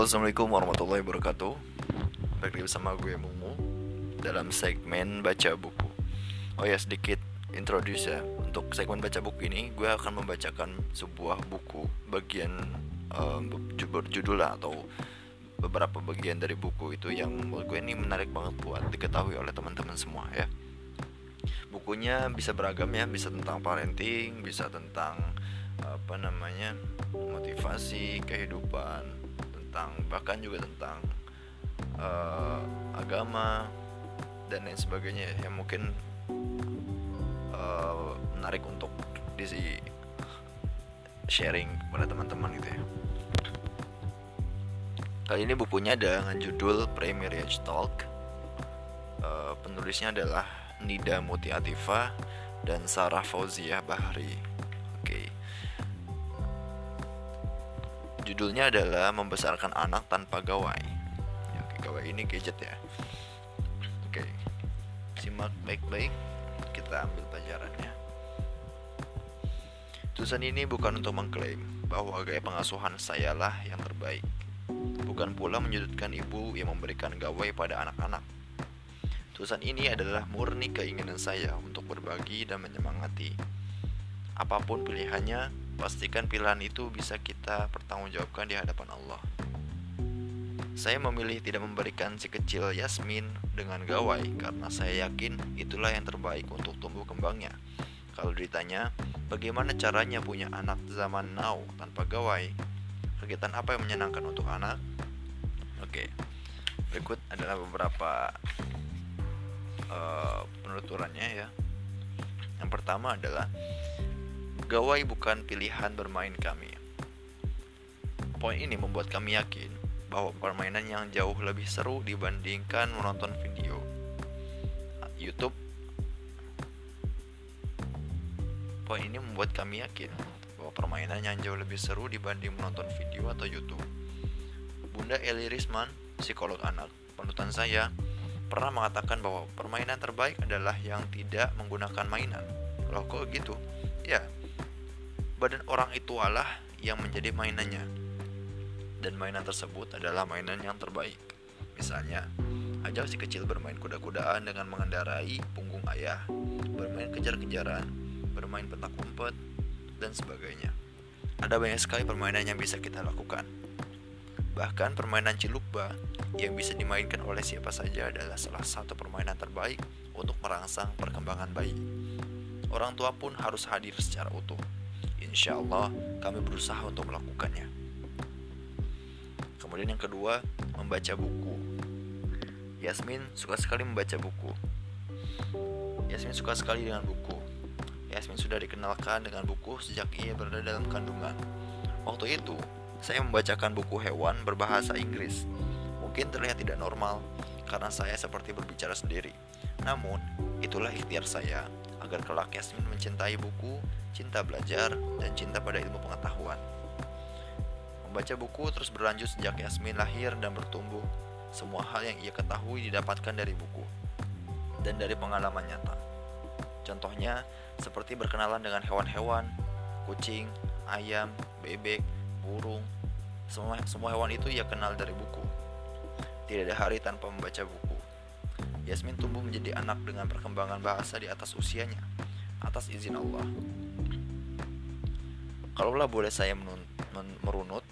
Assalamualaikum warahmatullahi wabarakatuh. Balik lagi bersama gue Mumu Dalam segmen baca buku. Oh ya sedikit introduce ya. Untuk segmen baca buku ini Gue akan membacakan sebuah buku Bagian um, berjudul lah Atau beberapa bagian dari buku itu Yang menurut gue ini menarik banget buat diketahui oleh teman-teman semua ya. Bukunya bisa beragam ya Bisa tentang parenting Bisa tentang apa namanya motivasi kehidupan tentang bahkan juga tentang uh, agama dan lain sebagainya yang mungkin uh, menarik untuk di sharing kepada teman-teman gitu ya. Kali ini bukunya dengan judul Pre-Marriage Talk. Uh, penulisnya adalah Nida Muti Atifa dan Sarah Fauziah Bahri. Judulnya adalah Membesarkan Anak Tanpa Gawai. Ya, gawai ini gadget ya. Oke. Simak baik-baik. Kita ambil pelajarannya. Tulisan ini bukan untuk mengklaim bahwa gaya pengasuhan sayalah yang terbaik. Bukan pula menyudutkan ibu yang memberikan gawai pada anak-anak. Tulisan ini adalah murni keinginan saya untuk berbagi dan menyemangati. Apa pun pilihannya, pastikan pilihan itu bisa kita pertanggungjawabkan di hadapan Allah. Saya memilih tidak memberikan si kecil Yasmin dengan gawai karena saya yakin itulah yang terbaik untuk tumbuh kembangnya. Kalau ditanya, bagaimana caranya punya anak zaman now tanpa gawai? Kegiatan apa yang menyenangkan untuk anak? Oke, berikut adalah beberapa uh, penuturannya ya. Yang pertama adalah Gawai bukan pilihan bermain kami. Poin ini membuat kami yakin bahwa permainan yang jauh lebih seru dibandingkan menonton video YouTube. Poin ini membuat kami yakin bahwa permainan yang jauh lebih seru dibanding menonton video atau YouTube. Bunda Eli Risman, psikolog anak, panutan saya, pernah mengatakan bahwa permainan terbaik adalah yang tidak menggunakan mainan. Loh kok gitu? Ya, badan orang itu Allah yang menjadi mainannya. Dan mainan tersebut adalah mainan yang terbaik. Misalnya, ajak si kecil bermain kuda-kudaan dengan mengendarai punggung ayah, bermain kejar-kejaran, bermain petak umpet, dan sebagainya. Ada banyak sekali permainan yang bisa kita lakukan. Bahkan permainan cilukba yang bisa dimainkan oleh siapa saja adalah salah satu permainan terbaik untuk merangsang perkembangan bayi. Orang tua pun harus hadir secara utuh insya Allah kami berusaha untuk melakukannya. Kemudian yang kedua, membaca buku. Yasmin suka sekali membaca buku. Yasmin suka sekali dengan buku. Yasmin sudah dikenalkan dengan buku sejak ia berada dalam kandungan. Waktu itu, saya membacakan buku hewan berbahasa Inggris. Mungkin terlihat tidak normal karena saya seperti berbicara sendiri. Namun, itulah ikhtiar saya agar kelak Yasmin mencintai buku cinta belajar, dan cinta pada ilmu pengetahuan. Membaca buku terus berlanjut sejak Yasmin lahir dan bertumbuh. Semua hal yang ia ketahui didapatkan dari buku dan dari pengalaman nyata. Contohnya, seperti berkenalan dengan hewan-hewan, kucing, ayam, bebek, burung. Semua, semua hewan itu ia kenal dari buku. Tidak ada hari tanpa membaca buku. Yasmin tumbuh menjadi anak dengan perkembangan bahasa di atas usianya, atas izin Allah. Kalaulah boleh saya merunut,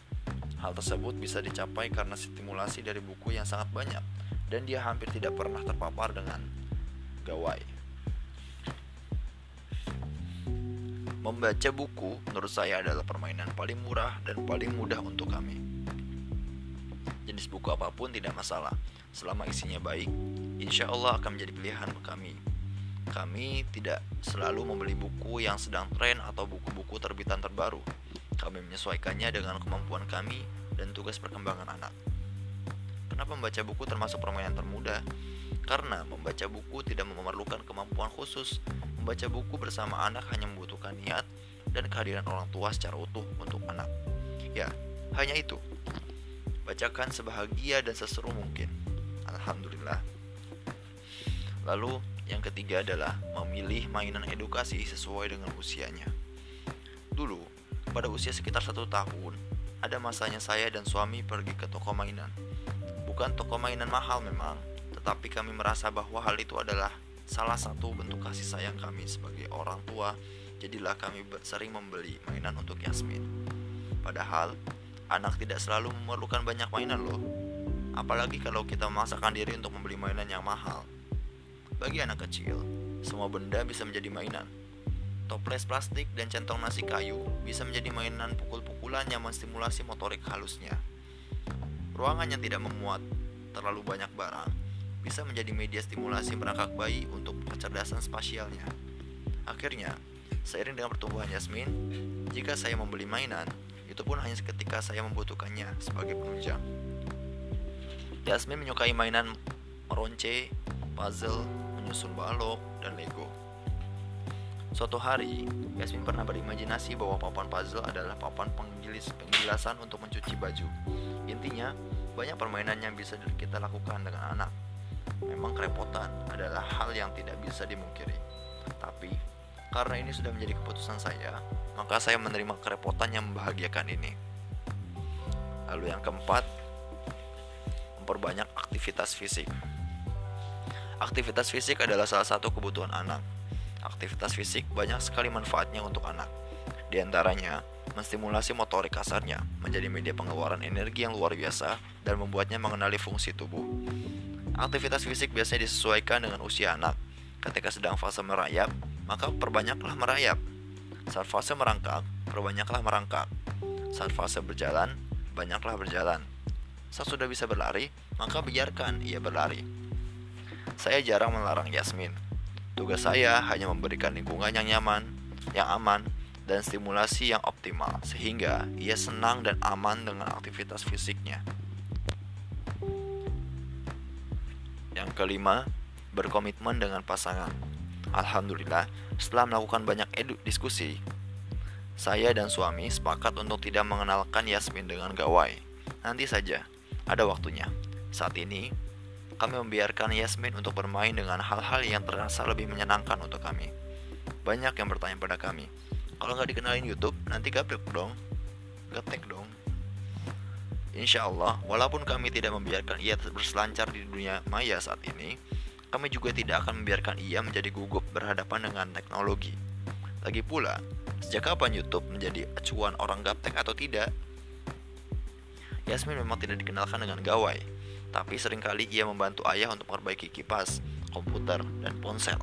hal tersebut bisa dicapai karena stimulasi dari buku yang sangat banyak dan dia hampir tidak pernah terpapar dengan gawai. Membaca buku menurut saya adalah permainan paling murah dan paling mudah untuk kami. Jenis buku apa pun tidak masalah, selama isinya baik, insya Allah akan menjadi pilihan kami kami tidak selalu membeli buku yang sedang tren atau buku-buku terbitan terbaru. Kami menyesuaikannya dengan kemampuan kami dan tugas perkembangan anak. Kenapa membaca buku termasuk permainan termuda? Karena membaca buku tidak memerlukan kemampuan khusus. Membaca buku bersama anak hanya membutuhkan niat dan kehadiran orang tua secara utuh untuk anak. Ya, hanya itu. Bacakan sebahagia dan seseru mungkin. Alhamdulillah. Lalu yang ketiga adalah memilih mainan edukasi sesuai dengan usianya. Dulu, pada usia sekitar satu tahun, ada masanya saya dan suami pergi ke toko mainan. Bukan toko mainan mahal memang, tetapi kami merasa bahwa hal itu adalah salah satu bentuk kasih sayang kami sebagai orang tua. Jadilah kami sering membeli mainan untuk Yasmin. Padahal, anak tidak selalu memerlukan banyak mainan loh. Apalagi kalau kita memaksakan diri untuk membeli mainan yang mahal. Bagi anak kecil, semua benda bisa menjadi mainan. Toples plastik dan centong nasi kayu bisa menjadi mainan pukul-pukulan yang menstimulasi motorik halusnya. Ruangan yang tidak memuat terlalu banyak barang bisa menjadi media stimulasi merangkak bayi untuk kecerdasan spasialnya. Akhirnya, seiring dengan pertumbuhan Yasmin, jika saya membeli mainan, itu pun hanya ketika saya membutuhkannya sebagai penunjang. Yasmin menyukai mainan meronce, puzzle, menyusun balok, dan Lego. Suatu hari, Yasmin pernah berimajinasi bahwa papan puzzle adalah papan penggilis penggilasan untuk mencuci baju. Intinya, banyak permainan yang bisa kita lakukan dengan anak. Memang kerepotan adalah hal yang tidak bisa dimungkiri. Tapi, karena ini sudah menjadi keputusan saya, maka saya menerima kerepotan yang membahagiakan ini. Lalu yang keempat, memperbanyak aktivitas fisik. Aktivitas fisik adalah salah satu kebutuhan anak. Aktivitas fisik banyak sekali manfaatnya untuk anak. Di antaranya, menstimulasi motorik kasarnya menjadi media pengeluaran energi yang luar biasa dan membuatnya mengenali fungsi tubuh. Aktivitas fisik biasanya disesuaikan dengan usia anak. Ketika sedang fase merayap, maka perbanyaklah merayap. Saat fase merangkak, perbanyaklah merangkak. Saat fase berjalan, banyaklah berjalan. Saat sudah bisa berlari, maka biarkan ia berlari. Saya jarang melarang Yasmin. Tugas saya hanya memberikan lingkungan yang nyaman, yang aman, dan stimulasi yang optimal sehingga ia senang dan aman dengan aktivitas fisiknya. Yang kelima, berkomitmen dengan pasangan. Alhamdulillah, setelah melakukan banyak edu diskusi, saya dan suami sepakat untuk tidak mengenalkan Yasmin dengan gawai. Nanti saja, ada waktunya. Saat ini, kami membiarkan Yasmin untuk bermain dengan hal-hal yang terasa lebih menyenangkan untuk kami. Banyak yang bertanya pada kami, kalau nggak dikenalin YouTube nanti gaplek dong gaptek dong Insya Allah, walaupun kami tidak membiarkan ia berselancar di dunia maya saat ini, kami juga tidak akan membiarkan ia menjadi gugup berhadapan dengan teknologi. Lagi pula, sejak kapan YouTube menjadi acuan orang gaptek atau tidak? Yasmin memang tidak dikenalkan dengan gawai, tapi sering kali ia membantu ayah untuk memperbaiki kipas, komputer, dan ponsel.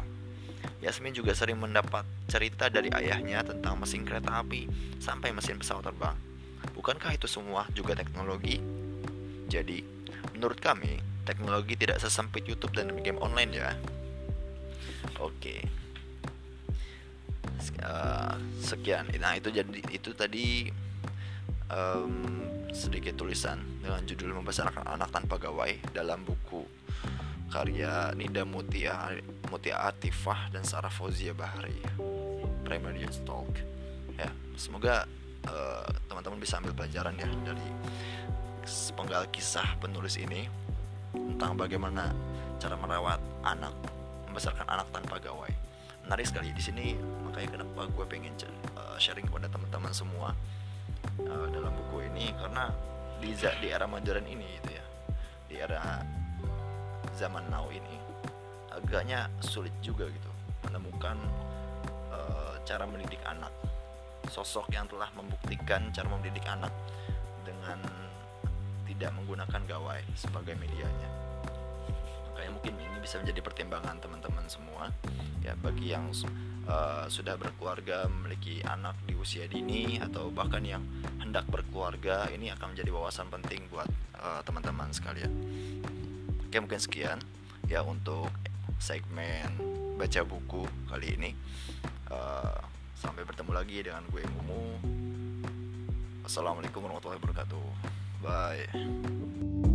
Yasmin juga sering mendapat cerita dari ayahnya tentang mesin kereta api sampai mesin pesawat terbang. Bukankah itu semua juga teknologi? Jadi, menurut kami, teknologi tidak sesempit YouTube dan game online ya. Oke. Uh, sekian. Nah, itu jadi itu tadi um, sedikit tulisan dengan judul membesarkan anak tanpa gawai dalam buku karya Nida Mutia Mutia Atifah dan Sarah Fauzia Bahri Primary Talk ya semoga uh, teman-teman bisa ambil pelajaran ya dari sepenggal kisah penulis ini tentang bagaimana cara merawat anak membesarkan anak tanpa gawai. Menarik sekali. Di sini makanya kenapa gue pengen uh, sharing kepada teman-teman semua uh, dalam buku ini karena di di era modern ini gitu ya di era zaman now ini agaknya sulit juga gitu menemukan uh, cara mendidik anak. Sosok yang telah membuktikan cara mendidik anak dengan tidak menggunakan gawai sebagai medianya makanya mungkin ini bisa menjadi pertimbangan teman-teman semua ya bagi yang uh, sudah berkeluarga memiliki anak di usia dini atau bahkan yang hendak berkeluarga ini akan menjadi wawasan penting buat uh, teman-teman sekalian Oke mungkin sekian ya untuk segmen baca buku kali ini. Uh, sampai bertemu lagi dengan gue Mumu. Assalamualaikum warahmatullahi wabarakatuh. Bye.